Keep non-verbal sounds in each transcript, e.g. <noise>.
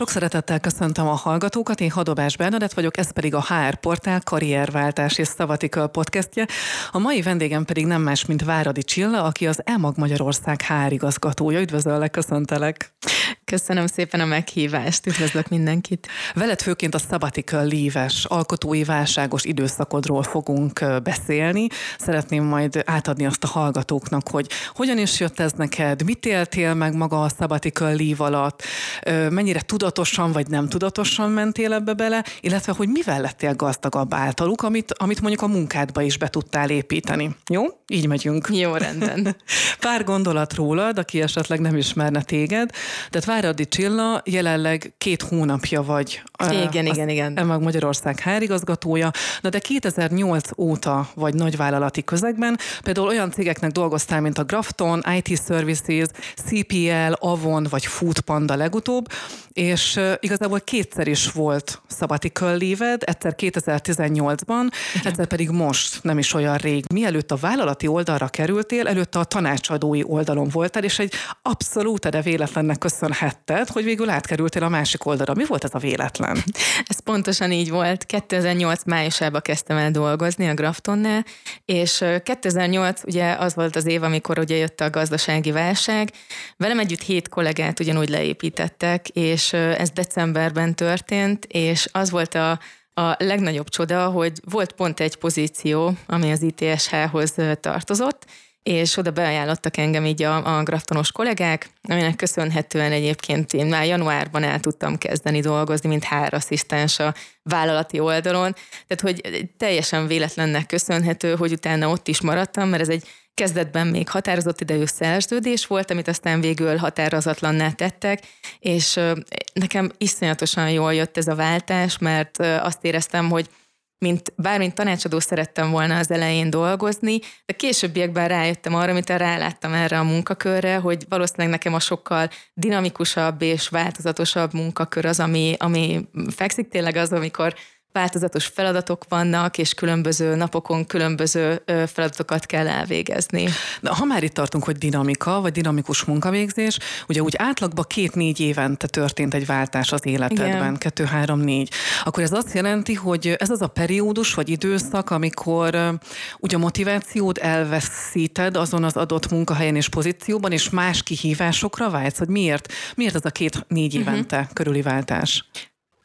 Sok szeretettel köszöntöm a hallgatókat, én Hadobás Bernadett vagyok, ez pedig a HR Portál karrierváltás és Szavatikal podcastje. A mai vendégem pedig nem más, mint Váradi Csilla, aki az EMAG Magyarország HR igazgatója. Üdvözöllek, köszöntelek! Köszönöm szépen a meghívást, üdvözlök mindenkit. Veled főként a sabbatical leave-es, alkotói válságos időszakodról fogunk beszélni. Szeretném majd átadni azt a hallgatóknak, hogy hogyan is jött ez neked, mit éltél meg maga a sabbatical leave alatt, mennyire tudatosan vagy nem tudatosan mentél ebbe bele, illetve hogy mivel lettél gazdagabb általuk, amit, amit mondjuk a munkádba is be tudtál építeni. Jó? Így megyünk. Jó, rendben. <laughs> Pár gondolat rólad, aki esetleg nem ismerne téged. Tehát Váradi Csilla jelenleg két hónapja vagy. Igen, igen, igen. Emag Magyarország hárigazgatója, na de 2008 óta vagy nagyvállalati közegben, például olyan cégeknek dolgoztál, mint a Grafton, IT Services, CPL, Avon vagy Foodpanda legutóbb, és igazából kétszer is volt sabbatical leave egyszer 2018-ban, egyszer pedig most, nem is olyan rég. Mielőtt a vállalati oldalra kerültél, előtte a tanácsadói oldalon voltál, és egy abszolút de véletlennek köszönhetted, hogy végül átkerültél a másik oldalra. Mi volt ez a véletlen? Ez pontosan így volt. 2008 májusában kezdtem el dolgozni a Graftonnál, és 2008 ugye az volt az év, amikor ugye jött a gazdasági válság. Velem együtt hét kollégát ugyanúgy leépítettek, és ez decemberben történt, és az volt a, a legnagyobb csoda, hogy volt pont egy pozíció, ami az ITSH-hoz tartozott, és oda beajánlottak engem így a, a graftonos kollégák, aminek köszönhetően egyébként én már januárban el tudtam kezdeni dolgozni, mint HR asszisztens a vállalati oldalon, tehát hogy teljesen véletlennek köszönhető, hogy utána ott is maradtam, mert ez egy kezdetben még határozott idejű szerződés volt, amit aztán végül határozatlanná tettek, és nekem iszonyatosan jól jött ez a váltás, mert azt éreztem, hogy mint bármint tanácsadó szerettem volna az elején dolgozni, de későbbiekben rájöttem arra, amit ráláttam erre a munkakörre, hogy valószínűleg nekem a sokkal dinamikusabb és változatosabb munkakör az, ami, ami fekszik tényleg az, amikor változatos feladatok vannak, és különböző napokon különböző feladatokat kell elvégezni. De ha már itt tartunk, hogy dinamika, vagy dinamikus munkavégzés, ugye úgy átlagban két-négy évente történt egy váltás az életedben, Igen. kettő, három, négy. Akkor ez azt jelenti, hogy ez az a periódus, vagy időszak, amikor ugye a motivációd elveszíted azon az adott munkahelyen és pozícióban, és más kihívásokra vágysz, hogy miért, miért ez a két-négy mhm. évente uh-huh. körüli váltás?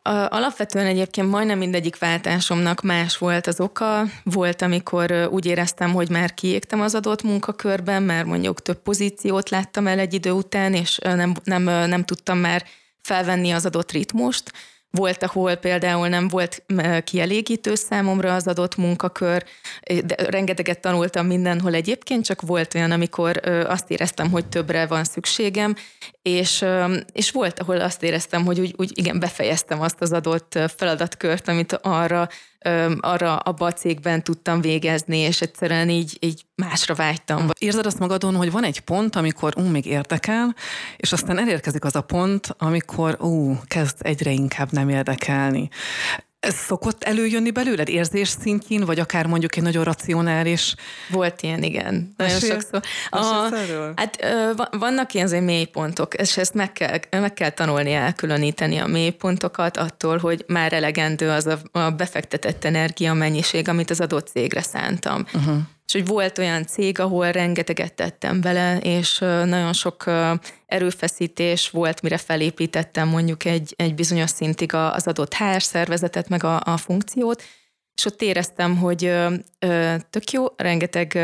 Alapvetően egyébként majdnem mindegyik váltásomnak más volt az oka. Volt, amikor úgy éreztem, hogy már kiégtem az adott munkakörben, mert mondjuk több pozíciót láttam el egy idő után, és nem, nem, nem tudtam már felvenni az adott ritmust. Volt, ahol például nem volt kielégítő számomra az adott munkakör, de rengeteget tanultam mindenhol egyébként, csak volt olyan, amikor azt éreztem, hogy többre van szükségem, és, és volt, ahol azt éreztem, hogy úgy, úgy igen, befejeztem azt az adott feladatkört, amit arra, arra abba a cégben tudtam végezni, és egyszerűen így, így másra vágytam. Érzed azt magadon, hogy van egy pont, amikor ú, még érdekel, és aztán elérkezik az a pont, amikor ú, kezd egyre inkább nem érdekelni. Ez szokott előjönni belőled érzés szintjén, vagy akár mondjuk egy nagyon racionális... Volt ilyen, igen. Nagyon Mesél, sokszor. A, hát vannak ilyen azért mélypontok, és ezt meg kell, meg kell tanulni elkülöníteni a mélypontokat attól, hogy már elegendő az a, a befektetett energia mennyiség, amit az adott cégre szántam. Uh-huh. És hogy volt olyan cég, ahol rengeteget tettem bele, és nagyon sok erőfeszítés volt, mire felépítettem mondjuk egy, egy bizonyos szintig az adott HR szervezetet, meg a, a funkciót, és ott éreztem, hogy tök jó, rengeteg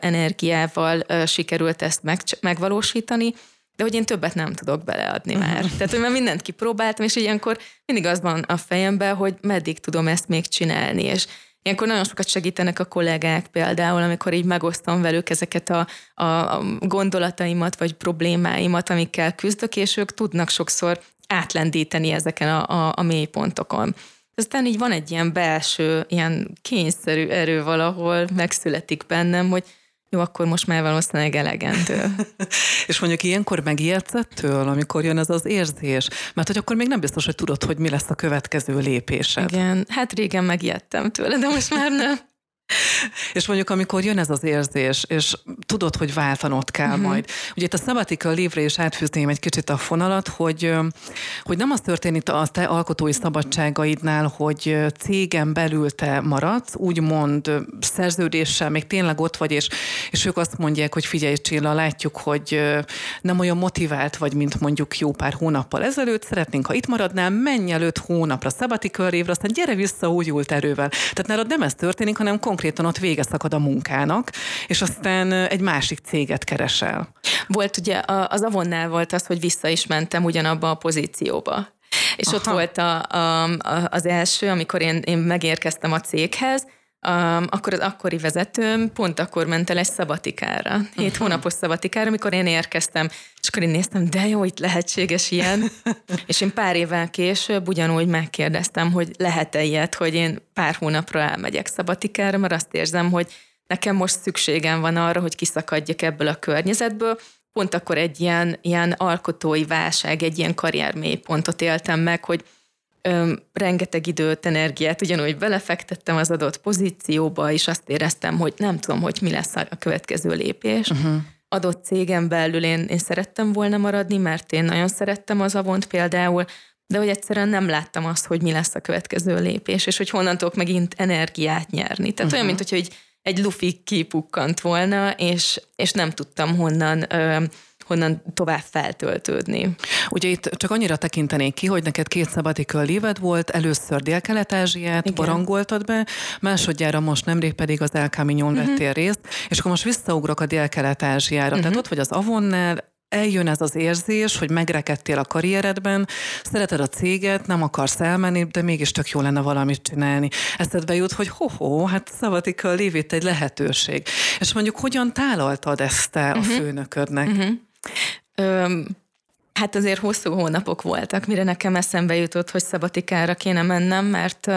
energiával sikerült ezt meg, megvalósítani, de hogy én többet nem tudok beleadni már. Tehát, hogy már mindent kipróbáltam, és ilyenkor mindig az van a fejemben, hogy meddig tudom ezt még csinálni, és Ilyenkor nagyon sokat segítenek a kollégák például, amikor így megosztom velük ezeket a, a, a gondolataimat vagy problémáimat, amikkel küzdök, és ők tudnak sokszor átlendíteni ezeken a, a, a mélypontokon. Aztán így van egy ilyen belső, ilyen kényszerű erő valahol, megszületik bennem, hogy jó, akkor most már valószínűleg elegendő. <laughs> és mondjuk ilyenkor megijedsz ettől, amikor jön ez az érzés? Mert hogy akkor még nem biztos, hogy tudod, hogy mi lesz a következő lépésed. Igen, hát régen megijedtem tőle, de most már nem. <laughs> és mondjuk, amikor jön ez az érzés, és tudod, hogy váltanod kell uh-huh. majd. Ugye itt a sabbatical lévre is átfűzném egy kicsit a fonalat, hogy, hogy nem az történik a te alkotói szabadságaidnál, hogy cégen belül te maradsz, úgymond szerződéssel, még tényleg ott vagy, és, és ők azt mondják, hogy figyelj Csilla, látjuk, hogy nem olyan motivált vagy, mint mondjuk jó pár hónappal ezelőtt, szeretnénk, ha itt maradnál, menj el öt hónapra, sabbatical évre, aztán gyere vissza újult erővel. Tehát nálad nem ez történik, hanem konkrétan ott vége szakad a munkának, és aztán egy másik céget keresel. Volt ugye, az Avonnál volt az, hogy vissza is mentem ugyanabba a pozícióba. És Aha. ott volt a, a, az első, amikor én, én megérkeztem a céghez, Um, akkor az akkori vezetőm pont akkor ment el egy szabatikára, hét uh-huh. hónapos szabatikára, amikor én érkeztem, és akkor én néztem, de jó, itt lehetséges ilyen. <laughs> és én pár évvel később ugyanúgy megkérdeztem, hogy lehet-e ilyet, hogy én pár hónapra elmegyek szabatikára, mert azt érzem, hogy nekem most szükségem van arra, hogy kiszakadjak ebből a környezetből. Pont akkor egy ilyen, ilyen alkotói válság, egy ilyen karriermélypontot éltem meg, hogy öm, rengeteg időt, energiát ugyanúgy belefektettem az adott pozícióba, és azt éreztem, hogy nem tudom, hogy mi lesz a következő lépés. Uh-huh. Adott cégem belül én, én szerettem volna maradni, mert én nagyon szerettem az avont például, de hogy egyszerűen nem láttam azt, hogy mi lesz a következő lépés, és hogy honnan tudok megint energiát nyerni. Tehát uh-huh. olyan, mint hogyha egy, lufi kipukkant volna, és, és nem tudtam honnan ö, honnan tovább feltöltődni. Ugye itt csak annyira tekintenék ki, hogy neked két sabbatical léved volt, először Dél-Kelet-Ázsiát barangoltad be, másodjára most nemrég pedig az El Camino-n uh-huh. vettél részt, és akkor most visszaugrok a Dél-Kelet-Ázsiára. Uh-huh. Tehát ott vagy az Avonnál, eljön ez az érzés, hogy megrekedtél a karrieredben, szereted a céget, nem akarsz elmenni, de mégis tök jó lenne valamit csinálni. Eszedbe jut, hogy ho-ho, hát szabatika lévét egy lehetőség. És mondjuk hogyan tálaltad ezt te uh-huh. a mhm. főnöködnek? Uh-huh. Öm, hát azért hosszú hónapok voltak, mire nekem eszembe jutott, hogy szabatikára kéne mennem, mert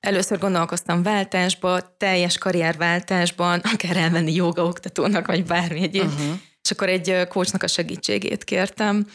először gondolkoztam váltásba, teljes karrierváltásban, akár elmenni joga oktatónak, vagy bármi egyéb. Uh-huh. És akkor egy coachnak a segítségét kértem.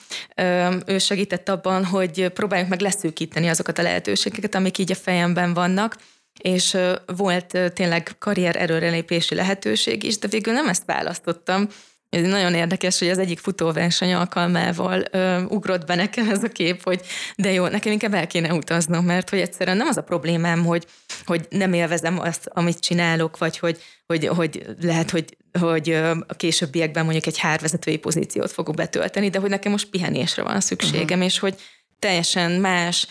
Ő segített abban, hogy próbáljuk meg leszűkíteni azokat a lehetőségeket, amik így a fejemben vannak, és volt tényleg karrier erőrelépési lehetőség is, de végül nem ezt választottam, ez nagyon érdekes, hogy az egyik futóverseny alkalmával ö, ugrott be nekem ez a kép, hogy de jó, nekem inkább el kéne utaznom, mert hogy egyszerűen nem az a problémám, hogy, hogy nem élvezem azt, amit csinálok, vagy hogy, hogy, hogy lehet, hogy, hogy a későbbiekben mondjuk egy hárvezetői pozíciót fogok betölteni, de hogy nekem most pihenésre van szükségem, uh-huh. és hogy teljesen más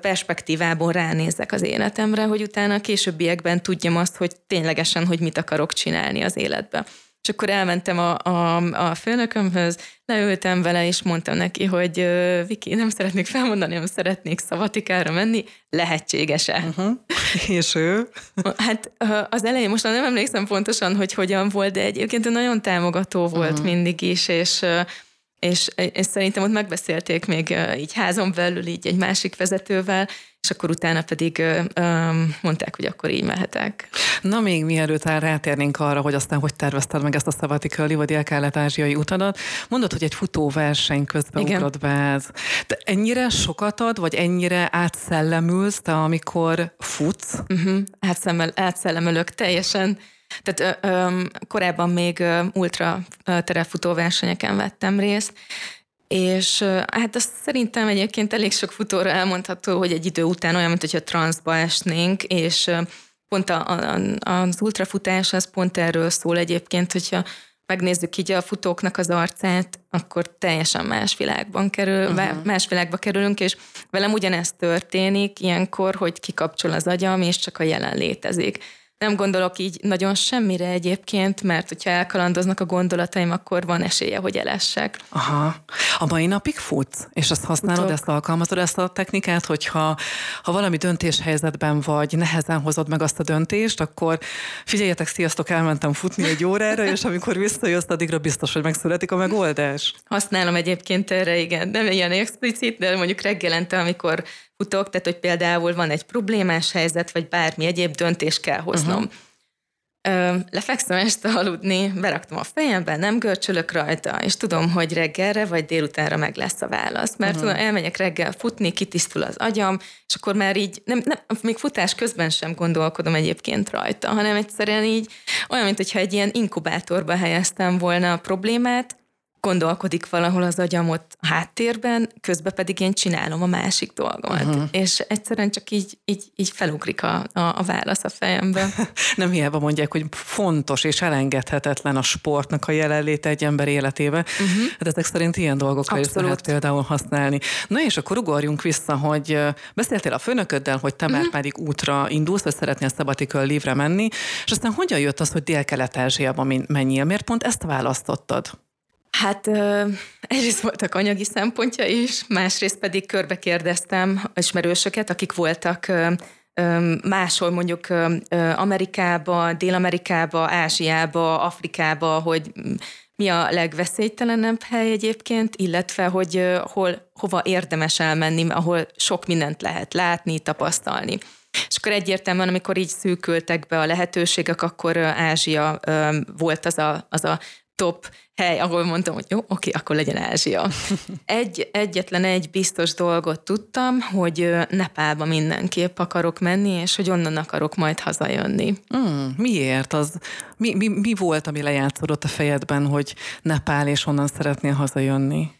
perspektívából ránézek az életemre, hogy utána a későbbiekben tudjam azt, hogy ténylegesen, hogy mit akarok csinálni az életbe. És akkor elmentem a, a, a főnökömhöz, leültem vele, és mondtam neki, hogy Viki, nem szeretnék felmondani, nem szeretnék szavatikára menni, lehetséges-e? Uh-huh. És ő? Hát az elején most nem emlékszem pontosan, hogy hogyan volt, de egyébként nagyon támogató volt uh-huh. mindig is, és és, és szerintem ott megbeszélték még így házon belül így egy másik vezetővel, és akkor utána pedig mondták, hogy akkor így mehetek. Na még mielőtt rátérnénk arra, hogy aztán hogy tervezted meg ezt a szabatikölli vagy dél-kelet-ázsiai utadat, mondod, hogy egy futóverseny közben Igen. ugrott be ez. De ennyire sokat ad, vagy ennyire átszellemülsz te, amikor futsz? Uh-huh. Átszemmel, átszellemülök teljesen. Tehát ö, ö, korábban még ultra terefutó versenyeken vettem részt, és hát azt szerintem egyébként elég sok futóra elmondható, hogy egy idő után olyan, mint hogyha transzba esnénk, és pont a, a, az ultrafutás az pont erről szól egyébként, hogyha megnézzük így a futóknak az arcát, akkor teljesen más világban kerül, uh-huh. más világba kerülünk, és velem ugyanezt történik ilyenkor, hogy kikapcsol az agyam, és csak a jelen létezik. Nem gondolok így nagyon semmire egyébként, mert hogyha elkalandoznak a gondolataim, akkor van esélye, hogy elessek. Aha. A mai napig futsz? És azt használod, Futok. ezt alkalmazod, ezt a technikát, hogyha ha valami döntéshelyzetben vagy, nehezen hozod meg azt a döntést, akkor figyeljetek, sziasztok, elmentem futni egy órára, és amikor visszajössz, addigra biztos, hogy megszületik a megoldás. Használom egyébként erre, igen. Nem ilyen explicit, de mondjuk reggelente, amikor futok, tehát hogy például van egy problémás helyzet, vagy bármi egyéb döntést kell hoznom. lefekszem este aludni, beraktam a fejembe, nem görcsölök rajta, és tudom, hogy reggelre vagy délutánra meg lesz a válasz. Mert uh-huh. tudom, elmegyek reggel futni, kitisztul az agyam, és akkor már így, nem, nem, még futás közben sem gondolkodom egyébként rajta, hanem egyszerűen így olyan, mintha egy ilyen inkubátorba helyeztem volna a problémát, gondolkodik valahol az agyam ott a háttérben, közben pedig én csinálom a másik dolgomat. Uh-huh. És egyszerűen csak így, így, így felugrik a, a, a válasz a fejembe. <laughs> Nem hiába mondják, hogy fontos és elengedhetetlen a sportnak a jelenléte egy ember életébe. Uh-huh. Hát ezek szerint ilyen dolgokra Abszolút. is lehet például használni. Na és akkor ugorjunk vissza, hogy beszéltél a főnököddel, hogy te uh-huh. már pedig útra indulsz, vagy szeretnél Sabbatical livre menni, és aztán hogyan jött az, hogy Dél-Kelet-Ázsiába menjél? Miért pont ezt választottad? Hát egyrészt voltak anyagi szempontja is, másrészt pedig körbe kérdeztem ismerősöket, akik voltak máshol mondjuk Amerikába, Dél-Amerikába, Ázsiába, Afrikába, hogy mi a legveszélytelenebb hely egyébként, illetve hogy hol, hova érdemes elmenni, ahol sok mindent lehet látni, tapasztalni. És akkor egyértelműen, amikor így szűkültek be a lehetőségek, akkor Ázsia volt az a, az a top hely, ahol mondtam, hogy jó, oké, akkor legyen Ázsia. <laughs> Egy, egyetlen egy biztos dolgot tudtam, hogy Nepálba mindenképp akarok menni, és hogy onnan akarok majd hazajönni. Mm, miért? Az, mi, mi, mi volt, ami lejátszódott a fejedben, hogy Nepál, és onnan szeretnél hazajönni?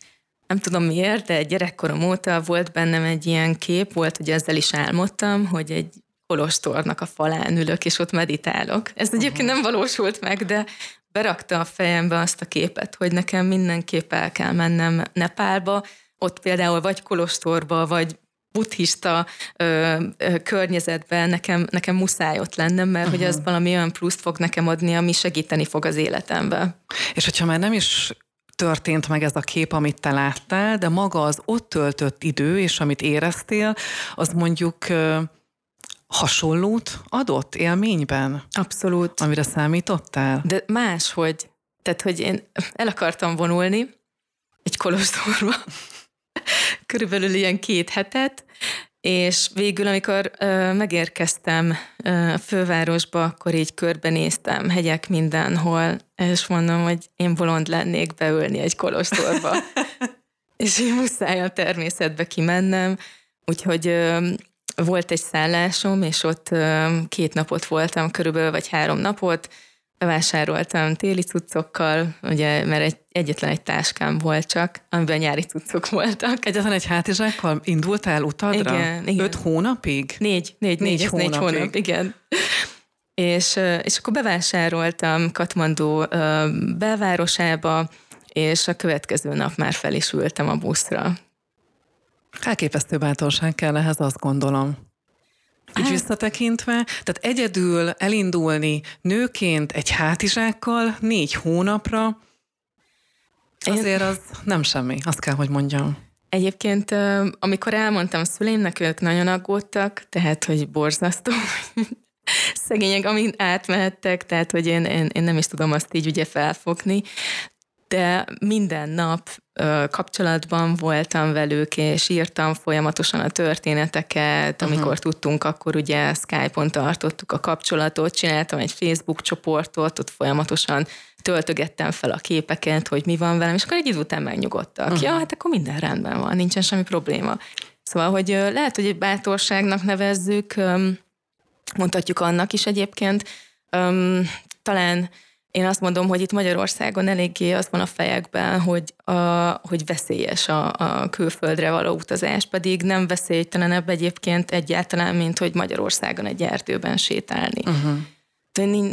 Nem tudom miért, de gyerekkorom óta volt bennem egy ilyen kép, volt, hogy ezzel is álmodtam, hogy egy kolostornak a falán ülök, és ott meditálok. Ez egyébként nem valósult meg, de berakta a fejembe azt a képet, hogy nekem mindenképp el kell mennem Nepálba, ott például vagy kolostorba, vagy buddhista ö, ö, környezetben nekem, nekem muszáj ott lennem, mert uh-huh. hogy az valami olyan pluszt fog nekem adni, ami segíteni fog az életembe. És hogyha már nem is történt meg ez a kép, amit te láttál, de maga az ott töltött idő, és amit éreztél, az mondjuk hasonlót adott élményben? Abszolút. Amire számítottál? De máshogy. Tehát, hogy én el akartam vonulni egy kolostorba, <laughs> körülbelül ilyen két hetet, és végül, amikor ö, megérkeztem ö, a fővárosba, akkor így körbenéztem, hegyek mindenhol, és mondom, hogy én bolond lennék beülni egy kolostorba. <laughs> és én muszáj a természetbe kimennem, úgyhogy ö, volt egy szállásom, és ott két napot voltam körülbelül, vagy három napot, bevásároltam téli cuccokkal, ugye, mert egy, egyetlen egy táskám volt csak, amiben nyári cuccok voltak. Egyetlen egy hátizsákkal indultál utadra? Igen, igen. Öt hónapig? Négy, négy, négy, négy, hónapig. négy hónap, igen. És, és akkor bevásároltam Katmandú belvárosába, és a következő nap már fel is ültem a buszra. Elképesztő bátorság kell ehhez, azt gondolom. Így hát. visszatekintve, tehát egyedül elindulni nőként egy hátizsákkal négy hónapra, azért az nem semmi, azt kell, hogy mondjam. Egyébként, amikor elmondtam szüleimnek, ők nagyon aggódtak, tehát, hogy borzasztó, <laughs> szegények, amint átmehettek, tehát, hogy én, én, én nem is tudom azt így ugye felfogni, de minden nap kapcsolatban voltam velük, és írtam folyamatosan a történeteket, amikor uh-huh. tudtunk, akkor ugye Skype-on tartottuk a kapcsolatot, csináltam egy Facebook csoportot, ott folyamatosan töltögettem fel a képeket, hogy mi van velem, és akkor egy idő után megnyugodtak. Uh-huh. Ja, hát akkor minden rendben van, nincsen semmi probléma. Szóval, hogy lehet, hogy egy bátorságnak nevezzük, mondhatjuk annak is egyébként, talán én azt mondom, hogy itt Magyarországon eléggé az van a fejekben, hogy, a, hogy veszélyes a, a külföldre való utazás, pedig nem veszélytelenebb egyébként egyáltalán, mint hogy Magyarországon egy erdőben sétálni. Uh-huh.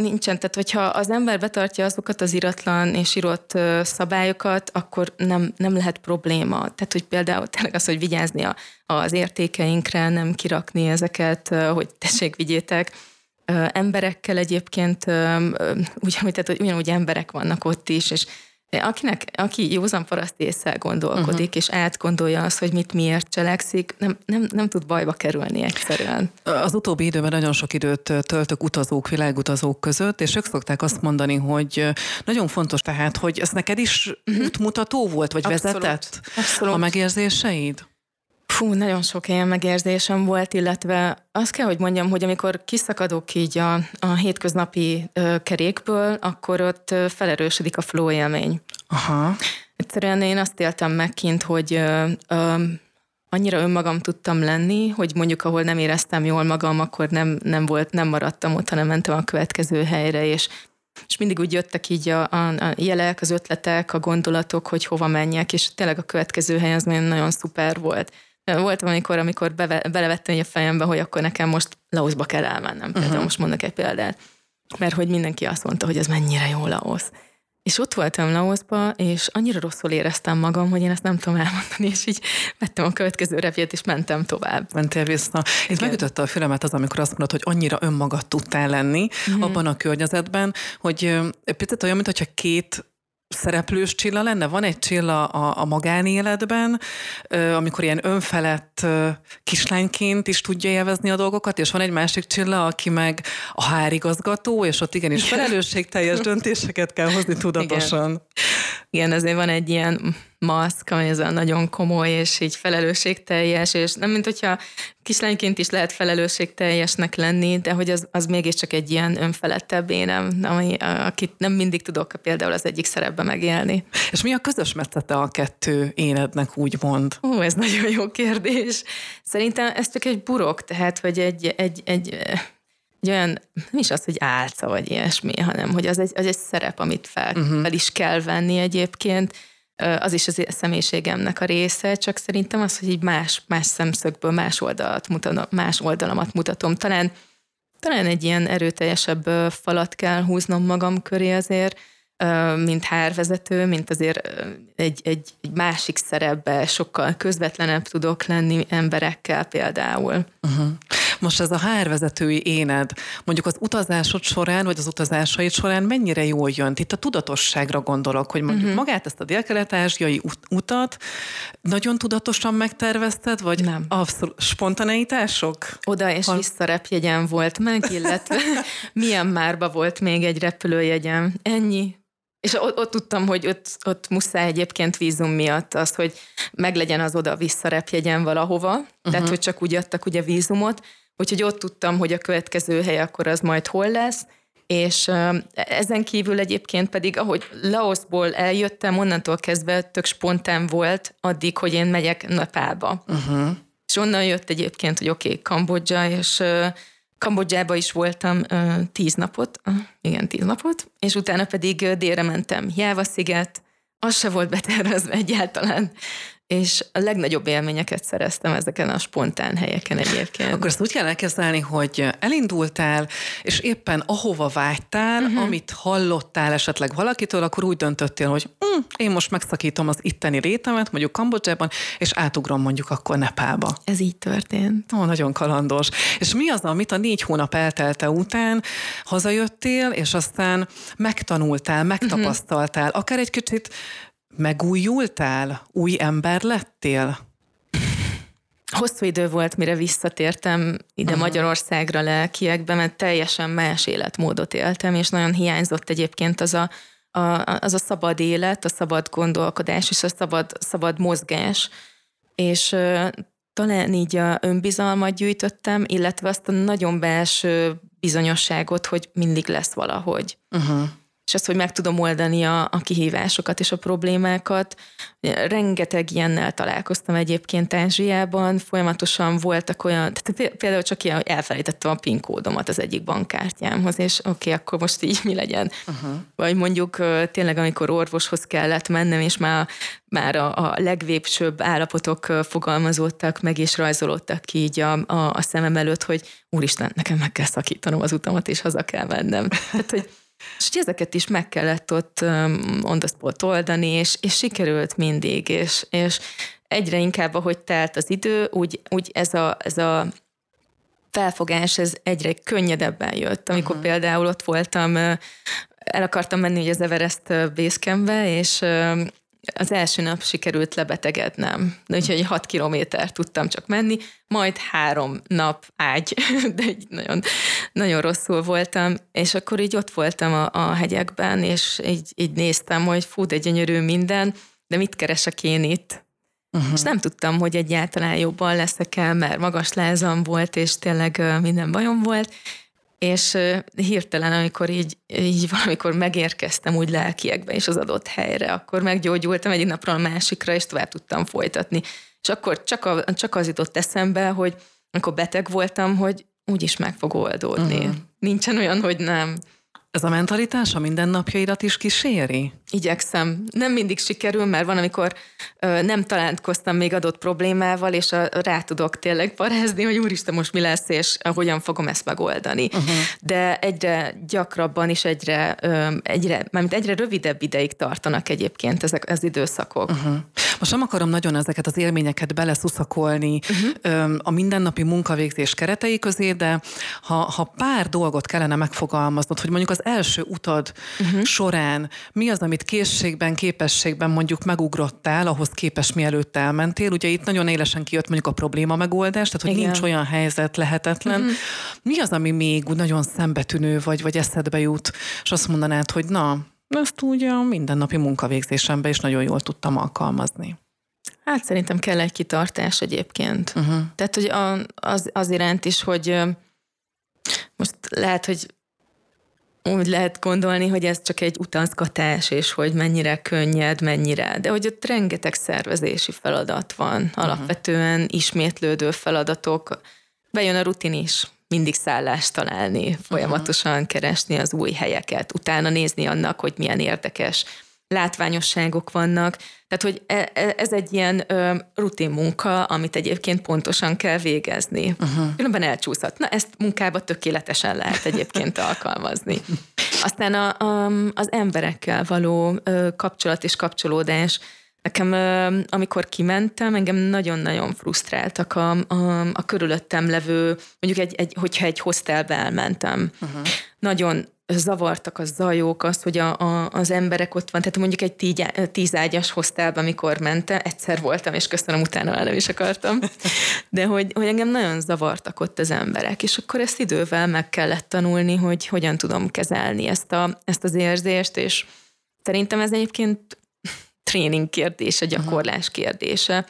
Nincsen, tehát hogyha az ember betartja azokat az iratlan és írott szabályokat, akkor nem, nem lehet probléma. Tehát, hogy például tényleg az, hogy vigyázni a, az értékeinkre, nem kirakni ezeket, hogy tessék, vigyétek, emberekkel egyébként, úgy, tehát, hogy ugyanúgy emberek vannak ott is, és akinek, aki józan paraszt észre gondolkodik, uh-huh. és átgondolja azt, hogy mit miért cselekszik, nem, nem, nem tud bajba kerülni egyszerűen. Az utóbbi időben nagyon sok időt töltök utazók, világutazók között, és ők szokták azt mondani, hogy nagyon fontos tehát, hogy ez neked is uh-huh. útmutató volt, vagy Abszolút. vezetett Abszolút. a megérzéseid? Fú, nagyon sok ilyen megérzésem volt, illetve azt kell, hogy mondjam, hogy amikor kiszakadok így a, a hétköznapi ö, kerékből, akkor ott ö, felerősödik a flow élmény. Aha. Egyszerűen én azt éltem meg kint, hogy ö, ö, annyira önmagam tudtam lenni, hogy mondjuk ahol nem éreztem jól magam, akkor nem, nem volt, nem maradtam ott, hanem mentem a következő helyre, és és mindig úgy jöttek így a, a, a jelek, az ötletek, a gondolatok, hogy hova menjek, és tényleg a következő hely az nagyon szuper volt. Volt valamikor, amikor beve, belevettem a fejembe, hogy akkor nekem most Laoszba kell elmennem. Például uh-huh. most mondok egy példát. Mert hogy mindenki azt mondta, hogy ez mennyire jó Laosz. És ott voltam Laoszba, és annyira rosszul éreztem magam, hogy én ezt nem tudom elmondani, és így vettem a következő repjét, és mentem tovább. Mentél vissza. Itt megütötte a fülemet az, amikor azt mondod, hogy annyira önmagad tudtál lenni mm-hmm. abban a környezetben, hogy picit olyan, mintha két szereplős Csilla lenne? Van egy Csilla a, a magánéletben, amikor ilyen önfelett kislányként is tudja élvezni a dolgokat, és van egy másik Csilla, aki meg a hárigazgató, és ott igenis felelősségteljes döntéseket kell hozni tudatosan. Igen. Igen, azért van egy ilyen maszk, ami ez nagyon komoly, és így felelősségteljes, és nem mint hogyha kislányként is lehet felelősségteljesnek lenni, de hogy az, az mégiscsak egy ilyen önfelettebb énem, ami, akit nem mindig tudok például az egyik szerepbe megélni. És mi a közös metszete a kettő énednek, úgymond? Ó, ez nagyon jó kérdés. Szerintem ez csak egy burok, tehát, hogy egy, egy, egy egy olyan, nem is az, hogy álca vagy ilyesmi, hanem hogy az egy, az egy szerep, amit fel, uh-huh. fel is kell venni egyébként. Az is az személyiségemnek a része, csak szerintem az, hogy így más, más szemszögből más oldalat mutatom, más oldalamat mutatom. Talán, talán egy ilyen erőteljesebb falat kell húznom magam köré azért, mint hárvezető, mint azért egy, egy, egy másik szerepbe sokkal közvetlenebb tudok lenni emberekkel például. Uh-huh. Most ez a hárvezetői éned, mondjuk az utazásod során, vagy az utazásaid során mennyire jól jön? Itt a tudatosságra gondolok, hogy mondjuk uh-huh. magát ezt a dél-kelet-ázsiai ut- utat nagyon tudatosan megtervezted, vagy nem? Abszolút spontaneitások? Oda és Hal... vissza repjegyem volt meg, illetve <laughs> milyen márba volt még egy repülőjegyem. Ennyi. És ott, ott tudtam, hogy ott, ott muszáj egyébként vízum miatt az, hogy meglegyen az oda-vissza repjegyen valahova, uh-huh. tehát hogy csak úgy adtak ugye vízumot, úgyhogy ott tudtam, hogy a következő hely akkor az majd hol lesz, és ezen kívül egyébként pedig, ahogy Laosból eljöttem, onnantól kezdve tök spontán volt addig, hogy én megyek Nepálba. Uh-huh. És onnan jött egyébként, hogy oké, okay, Kambodzsa, és Kambodzsába is voltam uh, tíz napot, uh, igen, tíz napot, és utána pedig délre mentem. Jáva sziget, az se volt betervezve egyáltalán és a legnagyobb élményeket szereztem ezeken a spontán helyeken egyébként. Akkor ezt úgy kell elkezdeni, hogy elindultál, és éppen ahova vágytál, uh-huh. amit hallottál esetleg valakitől, akkor úgy döntöttél, hogy hm, én most megszakítom az itteni létemet, mondjuk Kambodzsában, és átugrom mondjuk akkor Nepálba. Ez így történt. Ó, nagyon kalandos. És mi az, amit a négy hónap eltelte után hazajöttél, és aztán megtanultál, megtapasztaltál, uh-huh. akár egy kicsit Megújultál? Új ember lettél? Hosszú idő volt, mire visszatértem ide uh-huh. Magyarországra lelkiekbe, mert teljesen más életmódot éltem, és nagyon hiányzott egyébként az a, a, az a szabad élet, a szabad gondolkodás és a szabad, szabad mozgás. És uh, talán így a önbizalmat gyűjtöttem, illetve azt a nagyon belső bizonyosságot, hogy mindig lesz valahogy. Uh-huh és azt, hogy meg tudom oldani a, a kihívásokat és a problémákat. Rengeteg ilyennel találkoztam egyébként Ázsiában, folyamatosan voltak olyan, tehát például csak ilyen, hogy elfelejtettem a PIN kódomat az egyik bankkártyámhoz, és oké, okay, akkor most így mi legyen. Uh-huh. Vagy mondjuk tényleg, amikor orvoshoz kellett mennem, és már, már a, a legvépsőbb állapotok fogalmazódtak meg, és rajzolódtak ki így a, a, a szemem előtt, hogy úristen, nekem meg kell szakítanom az utamat, és haza kell mennem. Tehát, hogy és hogy ezeket is meg kellett ott on the spot oldani, és, és sikerült mindig, és, és egyre inkább, ahogy telt az idő, úgy, úgy ez, a, ez a felfogás ez egyre könnyedebben jött. Amikor uh-huh. például ott voltam, el akartam menni az Everest Basecampbe, és az első nap sikerült lebetegednem, de úgyhogy 6 kilométer tudtam csak menni, majd három nap ágy, <laughs> de így nagyon, nagyon rosszul voltam, és akkor így ott voltam a, a hegyekben, és így, így néztem, hogy fú, de gyönyörű minden, de mit keresek én itt? Uh-huh. És nem tudtam, hogy egyáltalán jobban leszek el, mert magas lázam volt, és tényleg minden bajom volt. És hirtelen, amikor így, így valamikor megérkeztem úgy lelkiekbe és az adott helyre, akkor meggyógyultam egyik napról a másikra, és tovább tudtam folytatni. És akkor csak, a, csak az jutott eszembe, hogy amikor beteg voltam, hogy úgyis meg fog oldódni. Uh-huh. Nincsen olyan, hogy nem. Ez a mentalitás a mindennapjaidat is kíséri? Igyekszem. Nem mindig sikerül, mert van, amikor ö, nem találkoztam még adott problémával, és a, rá tudok tényleg parázni, hogy úristen, most mi lesz, és hogyan fogom ezt megoldani. Uh-huh. De egyre gyakrabban és egyre, ö, egyre, mármint egyre rövidebb ideig tartanak egyébként ezek az időszakok. Uh-huh. Most nem akarom nagyon ezeket az élményeket beleszuszakolni uh-huh. ö, a mindennapi munkavégzés keretei közé, de ha, ha pár dolgot kellene megfogalmaznod, hogy mondjuk az első utad uh-huh. során mi az, amit készségben, képességben mondjuk megugrottál, ahhoz képes mielőtt elmentél. Ugye itt nagyon élesen kijött mondjuk a probléma megoldás, tehát hogy Igen. nincs olyan helyzet lehetetlen. Uh-huh. Mi az, ami még nagyon szembetűnő vagy, vagy eszedbe jut, és azt mondanád, hogy na, ezt úgy a mindennapi munkavégzésemben is nagyon jól tudtam alkalmazni. Hát szerintem kell egy kitartás egyébként. Uh-huh. Tehát, hogy az, az iránt is, hogy most lehet, hogy úgy lehet gondolni, hogy ez csak egy utazgatás, és hogy mennyire könnyed, mennyire, de hogy ott rengeteg szervezési feladat van, uh-huh. alapvetően ismétlődő feladatok, bejön a rutin is, mindig szállást találni, folyamatosan uh-huh. keresni az új helyeket, utána nézni annak, hogy milyen érdekes látványosságok vannak. Tehát, hogy e, e, ez egy ilyen ö, rutin munka, amit egyébként pontosan kell végezni. Uh-huh. Különben elcsúszhat. Na, ezt munkába tökéletesen lehet egyébként alkalmazni. Aztán a, a, az emberekkel való ö, kapcsolat és kapcsolódás. Nekem, ö, amikor kimentem, engem nagyon-nagyon frusztráltak a, a, a körülöttem levő, mondjuk egy, egy, hogyha egy hostelbe elmentem. Uh-huh. Nagyon zavartak a zajok, az, hogy a, a, az emberek ott van, tehát mondjuk egy tígy, tízágyas hostelben, amikor mentem, egyszer voltam, és köszönöm, utána el nem is akartam, de hogy, hogy engem nagyon zavartak ott az emberek, és akkor ezt idővel meg kellett tanulni, hogy hogyan tudom kezelni ezt, a, ezt az érzést, és szerintem ez egyébként tréning kérdése, gyakorlás kérdése.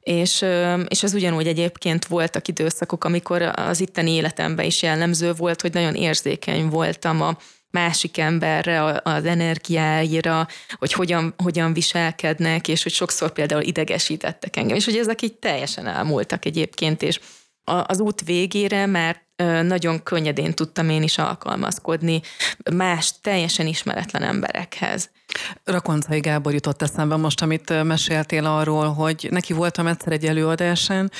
És, és ez ugyanúgy egyébként voltak időszakok, amikor az itteni életemben is jellemző volt, hogy nagyon érzékeny voltam a másik emberre, az energiáira, hogy hogyan, hogyan viselkednek, és hogy sokszor például idegesítettek engem, és hogy ezek így teljesen elmúltak egyébként, és az út végére már nagyon könnyedén tudtam én is alkalmazkodni más teljesen ismeretlen emberekhez. Rakoncai Gábor jutott eszembe most, amit meséltél arról, hogy neki voltam egyszer egy előadásán,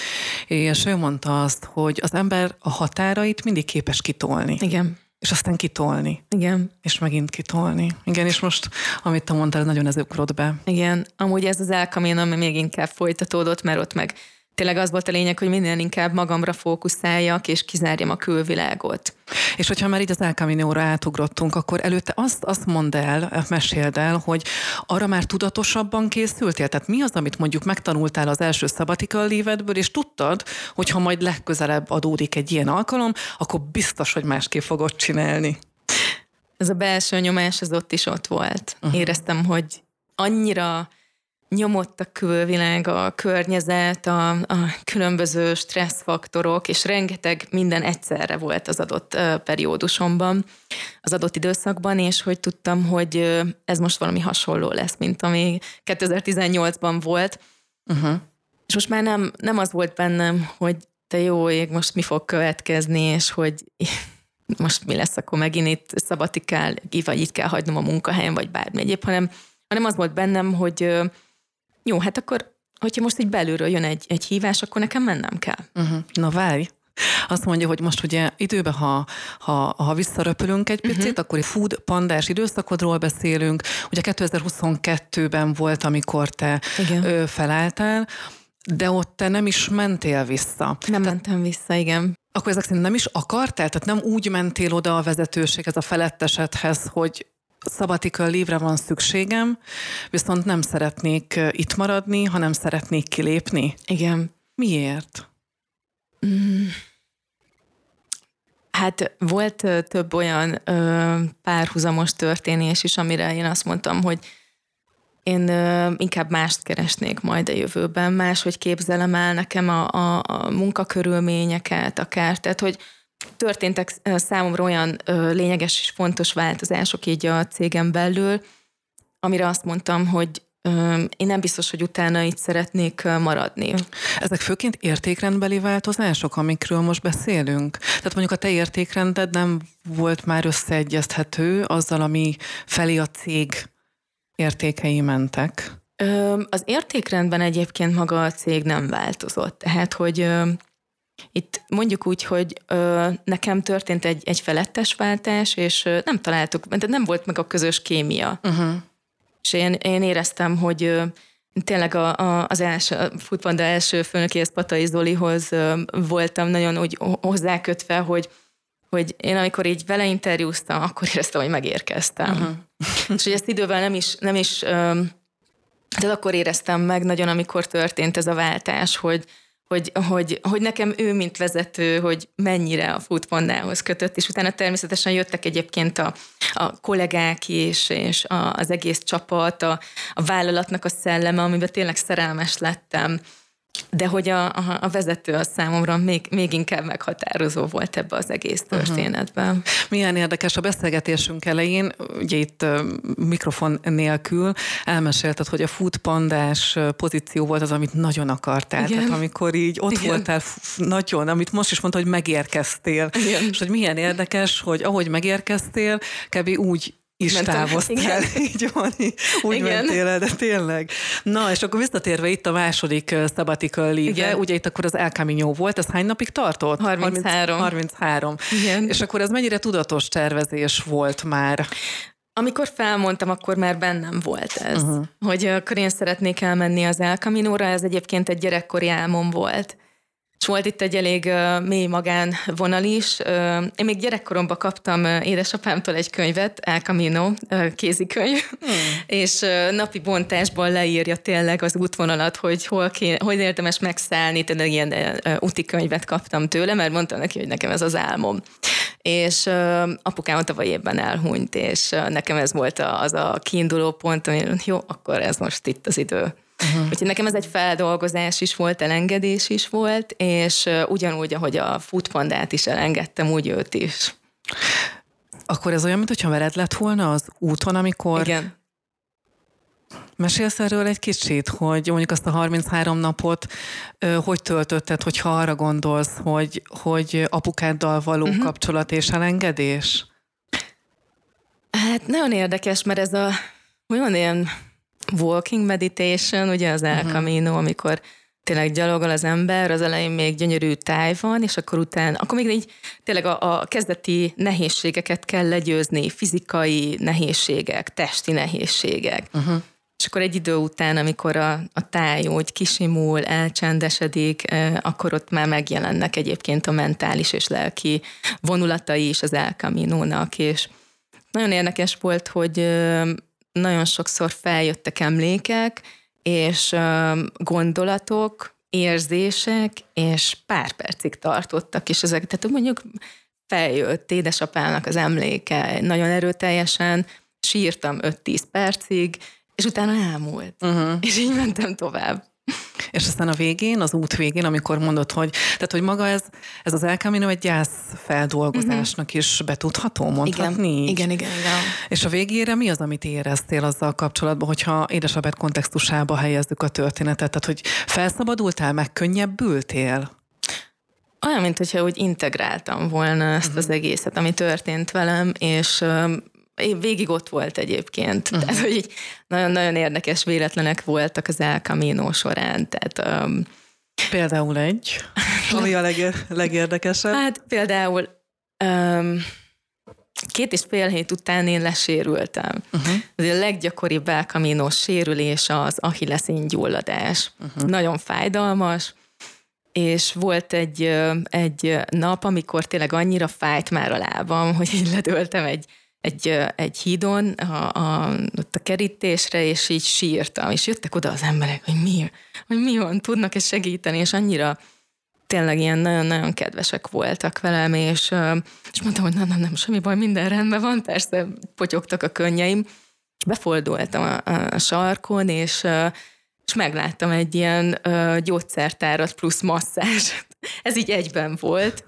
és ő mondta azt, hogy az ember a határait mindig képes kitolni. Igen. És aztán kitolni. Igen. És megint kitolni. Igen, és most, amit te mondtál, nagyon ez ugrott be. Igen, amúgy ez az elkamén, ami még inkább folytatódott, mert ott meg tényleg az volt a lényeg, hogy minél inkább magamra fókuszáljak, és kizárjam a külvilágot. És hogyha már így az El Camino-ra átugrottunk, akkor előtte azt, azt mondd el, meséld el, hogy arra már tudatosabban készültél? Tehát mi az, amit mondjuk megtanultál az első sabbatical leave és tudtad, hogy ha majd legközelebb adódik egy ilyen alkalom, akkor biztos, hogy másképp fogod csinálni? Ez a belső nyomás, az ott is ott volt. Uh-huh. Éreztem, hogy annyira nyomott a külvilág, a környezet, a, a különböző stresszfaktorok, és rengeteg minden egyszerre volt az adott periódusomban, az adott időszakban, és hogy tudtam, hogy ez most valami hasonló lesz, mint ami 2018-ban volt. Uh-huh. És most már nem, nem az volt bennem, hogy te jó ég, most mi fog következni, és hogy <laughs> most mi lesz, akkor megint itt szabatikál, vagy itt kell hagynom a munkahelyen, vagy bármi egyéb, hanem, hanem az volt bennem, hogy jó, hát akkor, hogyha most így belülről jön egy, egy hívás, akkor nekem mennem kell. Uh-huh. Na várj, azt mondja, hogy most ugye időben, ha, ha, ha visszaröpülünk egy picit, uh-huh. akkor egy food pandás időszakodról beszélünk. Ugye 2022-ben volt, amikor te igen. Ö, felálltál, de ott te nem is mentél vissza. Nem Te, mentem vissza, igen. Akkor ezek szerint nem is akartál? Tehát nem úgy mentél oda a vezetőséghez, a felettesedhez, hogy sabbatical lévre van szükségem, viszont nem szeretnék itt maradni, hanem szeretnék kilépni. Igen. Miért? Mm. Hát volt több olyan ö, párhuzamos történés is, amire én azt mondtam, hogy én ö, inkább mást keresnék majd a jövőben, máshogy képzelem el nekem a, a, a munkakörülményeket, akár, tehát hogy történtek számomra olyan lényeges és fontos változások így a cégem belül, amire azt mondtam, hogy én nem biztos, hogy utána itt szeretnék maradni. Ezek főként értékrendbeli változások, amikről most beszélünk? Tehát mondjuk a te értékrended nem volt már összeegyezthető azzal, ami felé a cég értékei mentek? Az értékrendben egyébként maga a cég nem változott. Tehát, hogy itt mondjuk úgy, hogy nekem történt egy, egy felettes váltás, és nem találtuk, mert nem volt meg a közös kémia. Uh-huh és én, én éreztem, hogy tényleg a, a, az első, a Foodpanda első főnökéhez Patai Zolihoz voltam nagyon úgy hozzákötve, hogy hogy én amikor így vele interjúztam, akkor éreztem, hogy megérkeztem. Uh-huh. <laughs> és hogy ezt idővel nem is, nem is de akkor éreztem meg nagyon, amikor történt ez a váltás, hogy, hogy, hogy, hogy nekem ő, mint vezető, hogy mennyire a futpondához kötött, és utána természetesen jöttek egyébként a, a kollégák is, és a, az egész csapat, a, a vállalatnak a szelleme, amiben tényleg szerelmes lettem de hogy a, a, a vezető az számomra még, még inkább meghatározó volt ebbe az egész mhm. történetben. Uh-huh. Milyen érdekes a beszélgetésünk elején, ugye itt mikrofon nélkül elmesélted, hogy a foodpandás pozíció volt az, amit nagyon akartál. Igen. Tehát amikor így ott Igen. voltál nagyon, amit most is mondta, hogy megérkeztél. Igen. És hogy milyen érdekes, hogy ahogy megérkeztél, kb. úgy is Mentem. távoztál. Igen. <laughs> Így van, úgy Igen. mentél el, de tényleg. Na, és akkor visszatérve itt a második sabbatical leave ugye itt akkor az El Camino volt, ez hány napig tartott? 33. 33. Igen. És akkor ez mennyire tudatos tervezés volt már? Amikor felmondtam, akkor már bennem volt ez, uh-huh. hogy akkor én szeretnék elmenni az El Camino-ra, ez egyébként egy gyerekkori álmom volt. És volt itt egy elég mély magán vonal is. Én még gyerekkoromban kaptam édesapámtól egy könyvet, El Camino kézikönyv, hmm. és napi bontásban leírja tényleg az útvonalat, hogy hol kéne, hogy érdemes megszállni, tehát ilyen úti könyvet kaptam tőle, mert mondtam neki, hogy nekem ez az álmom. És apukám tavaly évben elhunyt, és nekem ez volt a, az a kiinduló pont, hogy jó, akkor ez most itt az idő. Uh-huh. Úgyhogy nekem ez egy feldolgozás is volt, elengedés is volt, és ugyanúgy, ahogy a futpandát is elengedtem, úgy őt is. Akkor ez olyan, mintha veled lett volna az úton, amikor... Igen. Mesélsz erről egy kicsit, hogy mondjuk azt a 33 napot hogy töltötted, hogyha arra gondolsz, hogy, hogy apukáddal való uh-huh. kapcsolat és elengedés? Hát nagyon érdekes, mert ez a olyan ilyen walking meditation, ugye az El mhm. Camino, amikor tényleg gyalogol az ember, az elején még gyönyörű táj van, és akkor utána, akkor még így tényleg a, a kezdeti nehézségeket kell legyőzni, fizikai nehézségek, testi nehézségek. Uh-huh. És akkor egy idő után, amikor a, a táj úgy kisimul, elcsendesedik, akkor ott már megjelennek egyébként a mentális és lelki vonulatai is az El Camino-nak, és nagyon érdekes volt, hogy nagyon sokszor feljöttek emlékek, és gondolatok, érzések, és pár percig tartottak, és ezek, tehát mondjuk feljött édesapának az emléke nagyon erőteljesen, sírtam 5-10 percig, és utána elmúlt. Uh-huh. És így mentem tovább. És aztán a végén, az út végén, amikor mondod, hogy, tehát, hogy maga ez, ez az El Camino egy gyászfeldolgozásnak uh-huh. is betudható, mondhatni igen. Igen, igen, igen. És a végére mi az, amit éreztél azzal kapcsolatban, hogyha édesapád kontextusába helyezzük a történetet? Tehát, hogy felszabadultál, megkönnyebbültél? Olyan, mint hogyha úgy integráltam volna ezt uh-huh. az egészet, ami történt velem, és végig ott volt egyébként. Uh-huh. Tehát, hogy így nagyon-nagyon érdekes véletlenek voltak az El Camino során. Tehát, um, például egy, <laughs> ami a leg- legérdekesebb. Hát például um, két és fél hét után én lesérültem. Uh-huh. Az a leggyakoribb El Camino sérülés az achilleszín gyulladás. Uh-huh. Nagyon fájdalmas, és volt egy, egy nap, amikor tényleg annyira fájt már a lábam, hogy így ledöltem egy egy, egy hídon a, a, ott a kerítésre, és így sírtam, és jöttek oda az emberek, hogy mi, hogy mi van, tudnak-e segíteni, és annyira tényleg ilyen nagyon-nagyon kedvesek voltak velem, és, és mondtam, hogy nem, nem, nem, semmi baj, minden rendben van, persze potyogtak a könnyeim, és a, a sarkon, és és megláttam egy ilyen gyógyszertárat plusz masszázs. Ez így egyben volt.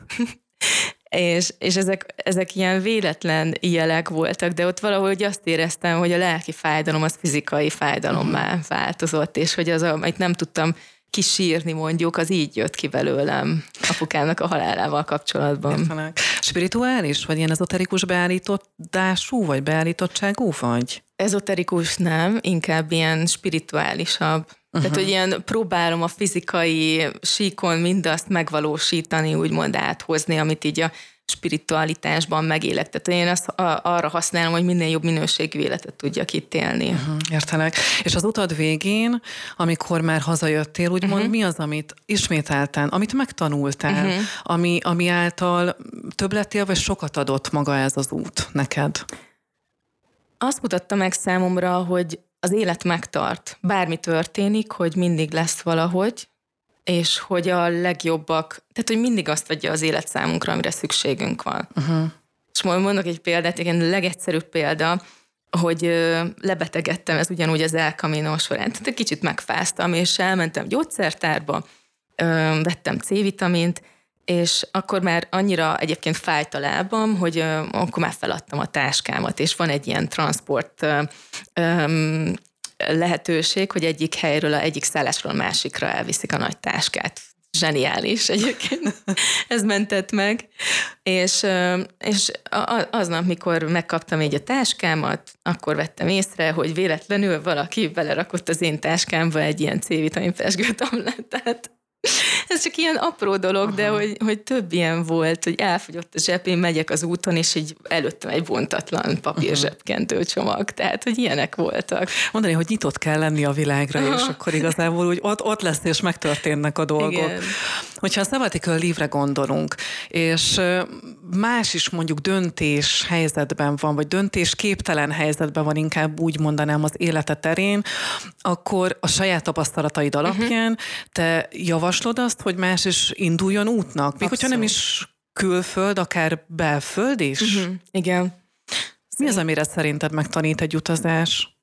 És, és ezek, ezek ilyen véletlen jelek voltak, de ott valahogy azt éreztem, hogy a lelki fájdalom az fizikai fájdalommá változott, és hogy az, amit nem tudtam kisírni mondjuk, az így jött ki belőlem apukának a halálával kapcsolatban. Értenek. Spirituális, vagy ilyen ezoterikus beállítottású, vagy beállítottságú vagy? Ezoterikus nem, inkább ilyen spirituálisabb. Uh-huh. Tehát, hogy ilyen próbálom a fizikai síkon mindazt megvalósítani, úgymond áthozni, amit így a spiritualitásban megélek. Tehát én azt arra használom, hogy minél jobb minőségű életet tudjak itt élni. Uh-huh, értelek. És az utad végén, amikor már hazajöttél, úgymond uh-huh. mi az, amit ismételten, amit megtanultál, uh-huh. ami, ami által több lettél, vagy sokat adott maga ez az út neked? Azt mutatta meg számomra, hogy az élet megtart. Bármi történik, hogy mindig lesz valahogy, és hogy a legjobbak, tehát hogy mindig azt adja az élet számunkra, amire szükségünk van. Uh-huh. És majd mondok egy példát, igen, a legegyszerűbb példa, hogy lebetegedtem, ez ugyanúgy az El Camino során. Tehát egy kicsit megfáztam, és elmentem gyógyszertárba, vettem C-vitamint, és akkor már annyira egyébként fájt a lábam, hogy akkor már feladtam a táskámat, és van egy ilyen transport lehetőség, hogy egyik helyről, a egyik szállásról a másikra elviszik a nagy táskát. Zseniális egyébként. <laughs> Ez mentett meg. És, és aznap, mikor megkaptam így a táskámat, akkor vettem észre, hogy véletlenül valaki belerakott az én táskámba egy ilyen C-vitamin tablettát. <laughs> Ez csak ilyen apró dolog, Aha. de hogy, hogy több ilyen volt, hogy elfogyott a zsebén, megyek az úton, és így előttem egy bontatlan papír zsebkentő csomag. Tehát, hogy ilyenek voltak. Mondani, hogy nyitott kell lenni a világra, Aha. és akkor igazából úgy ott, ott lesz, és megtörténnek a dolgok. Igen. Hogyha a sabbatical leave gondolunk, és más is mondjuk döntés helyzetben van, vagy döntés képtelen helyzetben van, inkább úgy mondanám az élete terén, akkor a saját tapasztalataid alapján uh-huh. te javaslod azt, hogy más is induljon útnak? Még Abszolút. hogyha nem is külföld, akár belföld is? Uh-huh. Igen. Mi az, amire szerinted megtanít egy utazás?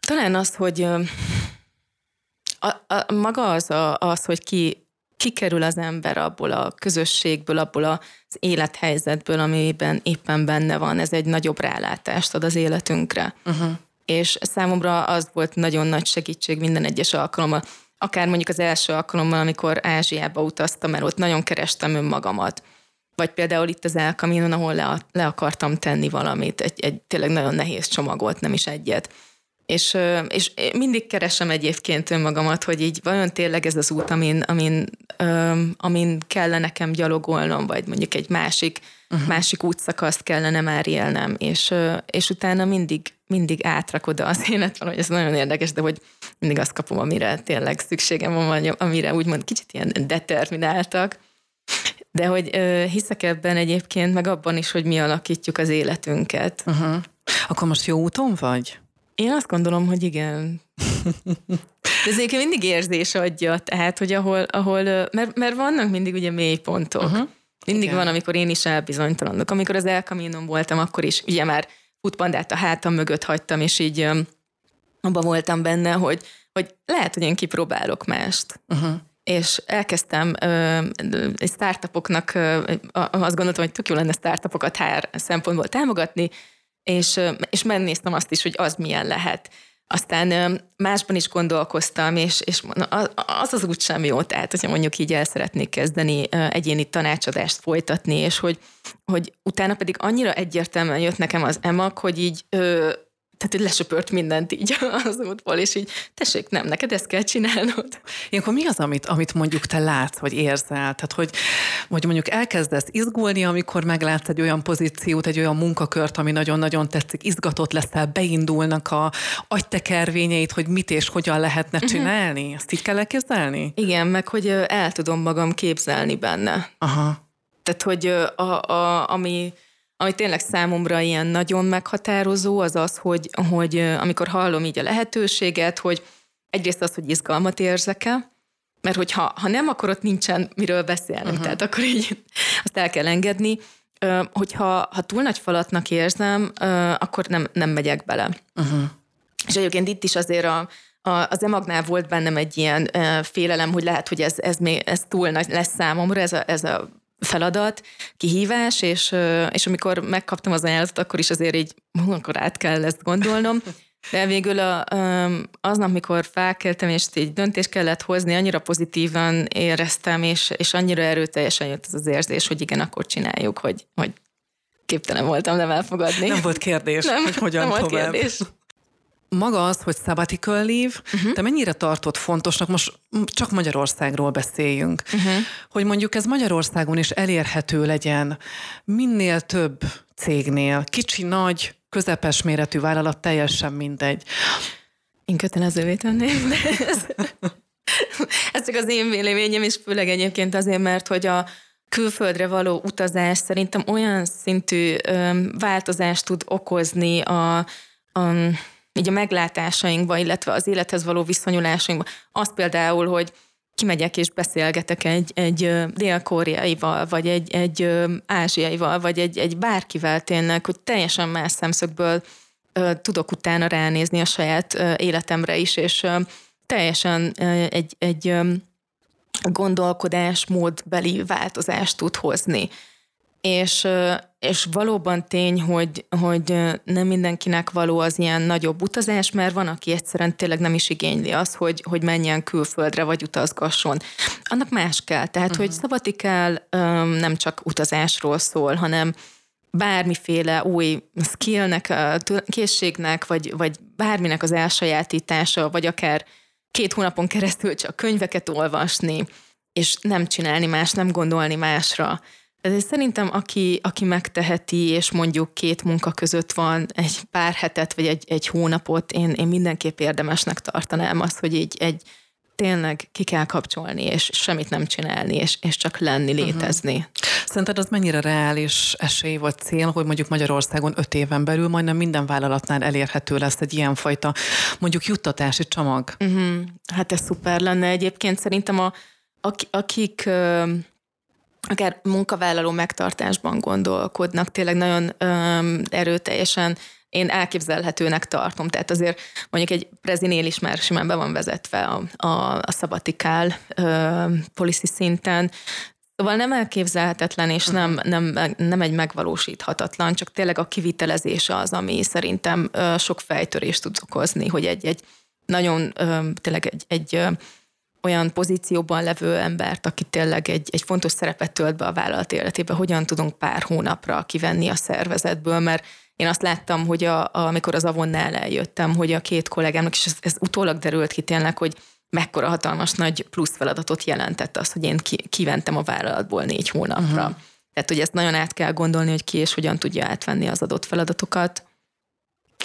Talán az, hogy a, a, maga az, a, az, hogy ki kikerül az ember abból a közösségből, abból az élethelyzetből, amiben éppen benne van. Ez egy nagyobb rálátást ad az életünkre. Uh-huh. És számomra az volt nagyon nagy segítség minden egyes alkalommal. Akár mondjuk az első alkalommal, amikor Ázsiába utaztam, mert ott nagyon kerestem önmagamat. Vagy például itt az Elkaminon, ahol le, le akartam tenni valamit, egy, egy tényleg nagyon nehéz csomagot, nem is egyet és, és mindig keresem egyébként önmagamat, hogy így vajon tényleg ez az út, amin, amin, amin kellene nekem gyalogolnom, vagy mondjuk egy másik, uh-huh. másik útszakaszt kellene már élnem, és, és utána mindig, mindig átrak oda az <laughs> élet van, hogy ez nagyon érdekes, de hogy mindig azt kapom, amire tényleg szükségem van, amire úgymond kicsit ilyen determináltak, de hogy hiszek ebben egyébként, meg abban is, hogy mi alakítjuk az életünket. Uh-huh. Akkor most jó úton vagy? Én azt gondolom, hogy igen. <laughs> De ez mindig érzés adja, tehát, hogy ahol, ahol mert, mert vannak mindig ugye mélypontok. Uh-huh. Mindig igen. van, amikor én is elbizonytalanok. Amikor az elkaminon voltam, akkor is ugye már futpandát a hátam mögött hagytam, és így abban voltam benne, hogy, hogy lehet, hogy én kipróbálok mást. Uh-huh. És elkezdtem ö, egy startupoknak, ö, azt gondoltam, hogy tök jó lenne startupokat HR szempontból támogatni, és, és megnéztem azt is, hogy az milyen lehet. Aztán másban is gondolkoztam, és, és az az úgy sem jó, tehát hogyha mondjuk így el szeretnék kezdeni egyéni tanácsadást folytatni, és hogy, hogy utána pedig annyira egyértelműen jött nekem az EMAK, hogy így tehát hogy lesöpört mindent így az útból, és így tessék, nem, neked ezt kell csinálnod. Ilyenkor mi az, amit, amit mondjuk te látsz, vagy érzel? Tehát, hogy, hogy mondjuk elkezdesz izgulni, amikor meglátsz egy olyan pozíciót, egy olyan munkakört, ami nagyon-nagyon tetszik, izgatott leszel, beindulnak a agytekervényeit, hogy mit és hogyan lehetne mhm. csinálni? Uh-huh. Ezt így kell elképzelni? Igen, meg hogy el tudom magam képzelni benne. Aha. Tehát, hogy a, a, ami ami tényleg számomra ilyen nagyon meghatározó, az az, hogy, hogy amikor hallom így a lehetőséget, hogy egyrészt az, hogy izgalmat érzek-e, mert hogyha ha nem, akkor ott nincsen miről beszélni, uh-huh. tehát akkor így <laughs> azt el kell engedni. hogyha ha túl nagy falatnak érzem, akkor nem, nem megyek bele. Uh-huh. És egyébként itt is azért a, a, az emagnál volt bennem egy ilyen félelem, hogy lehet, hogy ez, ez, még, ez túl nagy lesz számomra, ez a, ez a feladat, kihívás, és, és amikor megkaptam az ajánlatot, akkor is azért így, akkor át kell ezt gondolnom. De végül a, aznap, mikor felkeltem, és egy döntést kellett hozni, annyira pozitívan éreztem, és, és annyira erőteljesen jött az az érzés, hogy igen, akkor csináljuk, hogy, hogy képtelen voltam nem elfogadni. Nem volt kérdés, nem, hogy hogyan nem tovább. Volt kérdés. Maga az, hogy sabbatical leave, uh-huh. te mennyire tartott fontosnak, most csak Magyarországról beszéljünk, uh-huh. hogy mondjuk ez Magyarországon is elérhető legyen minél több cégnél, kicsi, nagy, közepes méretű vállalat, teljesen mindegy. Én kötelezővé tenném, de ez, ez csak az én véleményem, és főleg egyébként azért, mert hogy a külföldre való utazás szerintem olyan szintű változást tud okozni a, a így a meglátásainkba, illetve az élethez való viszonyulásainkba. Az például, hogy kimegyek és beszélgetek egy, egy dél-koreaival, vagy egy, egy ázsiaival, vagy egy, egy bárkivel tényleg, hogy teljesen más szemszögből tudok utána ránézni a saját életemre is, és teljesen egy, egy gondolkodásmódbeli változást tud hozni. És, és valóban tény, hogy, hogy nem mindenkinek való az ilyen nagyobb utazás, mert van, aki egyszerűen tényleg nem is igényli az, hogy, hogy menjen külföldre, vagy utazgasson. Annak más kell. Tehát, uh-huh. hogy mhm. szabatikál nem csak utazásról szól, hanem bármiféle új skillnek, készségnek, vagy, vagy bárminek az elsajátítása, vagy akár két hónapon keresztül csak könyveket olvasni, és nem csinálni más, nem gondolni másra. Ez szerintem, aki, aki megteheti, és mondjuk két munka között van egy pár hetet, vagy egy, egy hónapot, én, én mindenképp érdemesnek tartanám azt, hogy így egy tényleg ki kell kapcsolni, és semmit nem csinálni, és, és csak lenni, mhm. létezni. Uh-huh. Szerinted az mennyire reális esély vagy cél, hogy mondjuk Magyarországon öt éven belül majdnem minden vállalatnál elérhető lesz egy ilyenfajta mondjuk juttatási csomag? Uh-huh. Hát ez szuper lenne. Egyébként szerintem a, akik akár munkavállaló megtartásban gondolkodnak, tényleg nagyon öm, erőteljesen én elképzelhetőnek tartom. Tehát azért mondjuk egy prezinél is már simán be van vezetve a, a, a szabatikál ö, policy szinten, Szóval nem elképzelhetetlen, és nem, nem, nem egy megvalósíthatatlan, csak tényleg a kivitelezése az, ami szerintem sok fejtörést tud okozni, hogy egy, egy nagyon tényleg egy, egy olyan pozícióban levő embert, aki tényleg egy, egy fontos szerepet tölt be a vállalat életébe, hogyan tudunk pár hónapra kivenni a szervezetből, mert én azt láttam, hogy a, a, amikor az Avonnál eljöttem, hogy a két kollégámnak, és ez, ez utólag derült ki tényleg, hogy mekkora hatalmas nagy plusz feladatot jelentett az, hogy én ki, kiventem a vállalatból négy hónapra. Uh-huh. Tehát, hogy ezt nagyon át kell gondolni, hogy ki és hogyan tudja átvenni az adott feladatokat.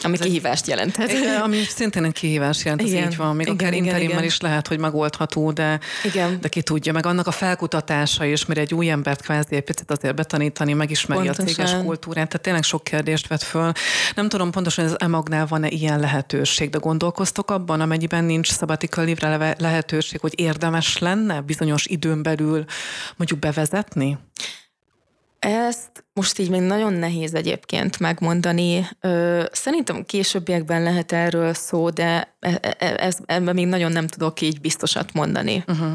Ami kihívást jelenthet. Igen, ami szintén egy kihívás jelent, igen. így van. Még igen, akár interimmel is lehet, hogy megoldható, de, igen. de ki tudja. Meg annak a felkutatása is, mire egy új embert kvázi egy picit azért betanítani, megismeri Pontosan. a céges kultúrát. Tehát tényleg sok kérdést vet föl. Nem tudom pontosan, hogy az emagnál van-e ilyen lehetőség, de gondolkoztok abban, amennyiben nincs sabbatical lehetőség, hogy érdemes lenne bizonyos időn belül mondjuk bevezetni? Ezt most így még nagyon nehéz egyébként megmondani. Szerintem későbbiekben lehet erről szó, de e, e, e, ez, ebben még nagyon nem tudok így biztosat mondani. Uh-huh.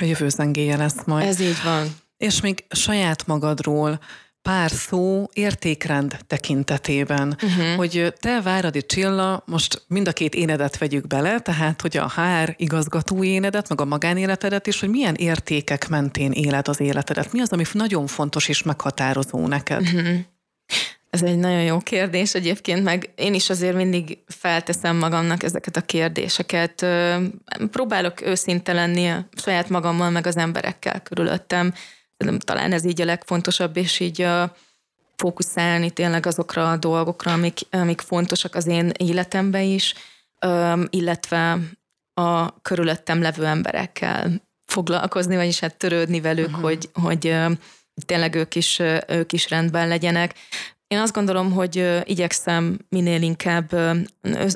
A jövő zengéje lesz majd. Ez így van. És még saját magadról pár szó értékrend tekintetében, uh-huh. hogy te Váradi Csilla, most mind a két énedet vegyük bele, tehát hogy a HR igazgató énedet, meg a magánéletedet is, hogy milyen értékek mentén éled az életedet. Mi az, ami nagyon fontos és meghatározó neked? Uh-huh. Ez egy nagyon jó kérdés egyébként, meg én is azért mindig felteszem magamnak ezeket a kérdéseket. Próbálok őszinte lenni saját magammal, meg az emberekkel körülöttem talán ez így a legfontosabb, és így a, fókuszálni tényleg azokra a dolgokra, amik, amik fontosak az én életemben is, illetve a körülöttem levő emberekkel foglalkozni, vagyis hát törődni velük, uh-huh. hogy, hogy tényleg ők is, ők is rendben legyenek. Én azt gondolom, hogy igyekszem minél inkább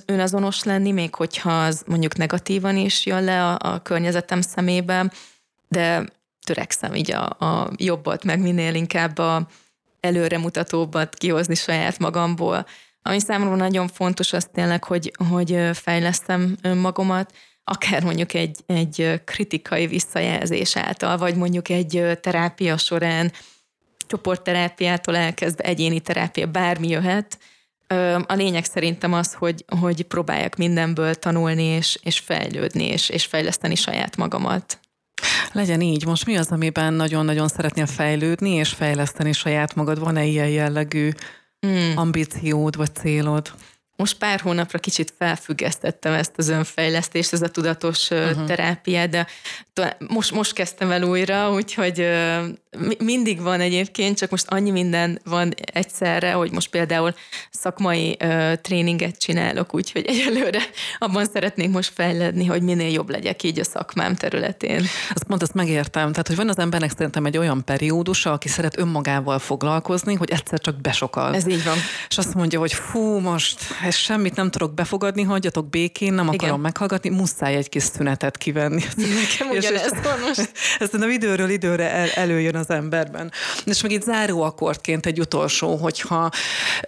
önazonos lenni, még hogyha az mondjuk negatívan is jön le a, a környezetem szemébe, de törekszem így a, a jobbat, meg minél inkább a, előremutatóbbat kihozni saját magamból. Ami számomra nagyon fontos, az tényleg, hogy, hogy fejlesztem önmagomat, akár mondjuk egy, egy kritikai visszajelzés által, vagy mondjuk egy terápia során, csoportterápiától elkezdve egyéni terápia, bármi jöhet. A lényeg szerintem az, hogy, hogy próbáljak mindenből tanulni, és, és fejlődni, és, és fejleszteni saját magamat. Legyen így. Most mi az, amiben nagyon-nagyon szeretnél fejlődni és fejleszteni saját magad? Van-e ilyen jellegű hmm. ambíciód vagy célod? most pár hónapra kicsit felfüggesztettem ezt az önfejlesztést, ez a tudatos uh-huh. terápiát, de most, most kezdtem el újra, úgyhogy mindig van egyébként, csak most annyi minden van egyszerre, hogy most például szakmai tréninget csinálok, úgyhogy egyelőre abban szeretnék most fejledni, hogy minél jobb legyek így a szakmám területén. Azt pont ezt megértem. Tehát, hogy van az embernek szerintem egy olyan periódusa, aki szeret önmagával foglalkozni, hogy egyszer csak besokal. Ez így van. És azt mondja, hogy fú, most és semmit nem tudok befogadni, hagyjatok békén, nem akarom Igen. meghallgatni, muszáj egy kis szünetet kivenni. Nekem ugyanez van most. Ez nem időről időre el, előjön az emberben. És meg itt záró akkordként egy utolsó, hogyha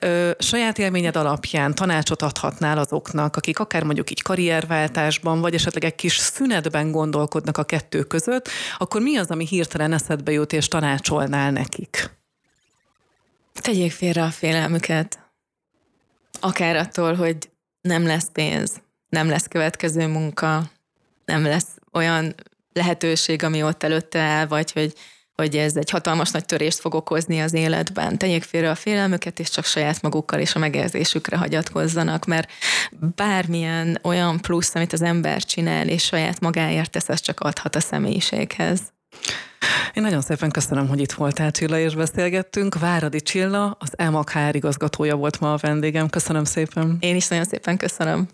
ö, saját élményed alapján tanácsot adhatnál azoknak, akik akár mondjuk így karrierváltásban, vagy esetleg egy kis szünetben gondolkodnak a kettő között, akkor mi az, ami hirtelen eszedbe jut, és tanácsolnál nekik? Tegyék félre a félelmüket akár attól, hogy nem lesz pénz, nem lesz következő munka, nem lesz olyan lehetőség, ami ott előtte áll, vagy hogy, hogy ez egy hatalmas nagy törést fog okozni az életben. Tegyék félre a félelmüket, és csak saját magukkal és a megérzésükre hagyatkozzanak, mert bármilyen olyan plusz, amit az ember csinál, és saját magáért tesz, ez csak adhat a személyiséghez. Én nagyon szépen köszönöm, hogy itt voltál Csilla, és beszélgettünk. Váradi Csilla, az EMAK HR igazgatója volt ma a vendégem. Köszönöm szépen. Én is nagyon szépen köszönöm.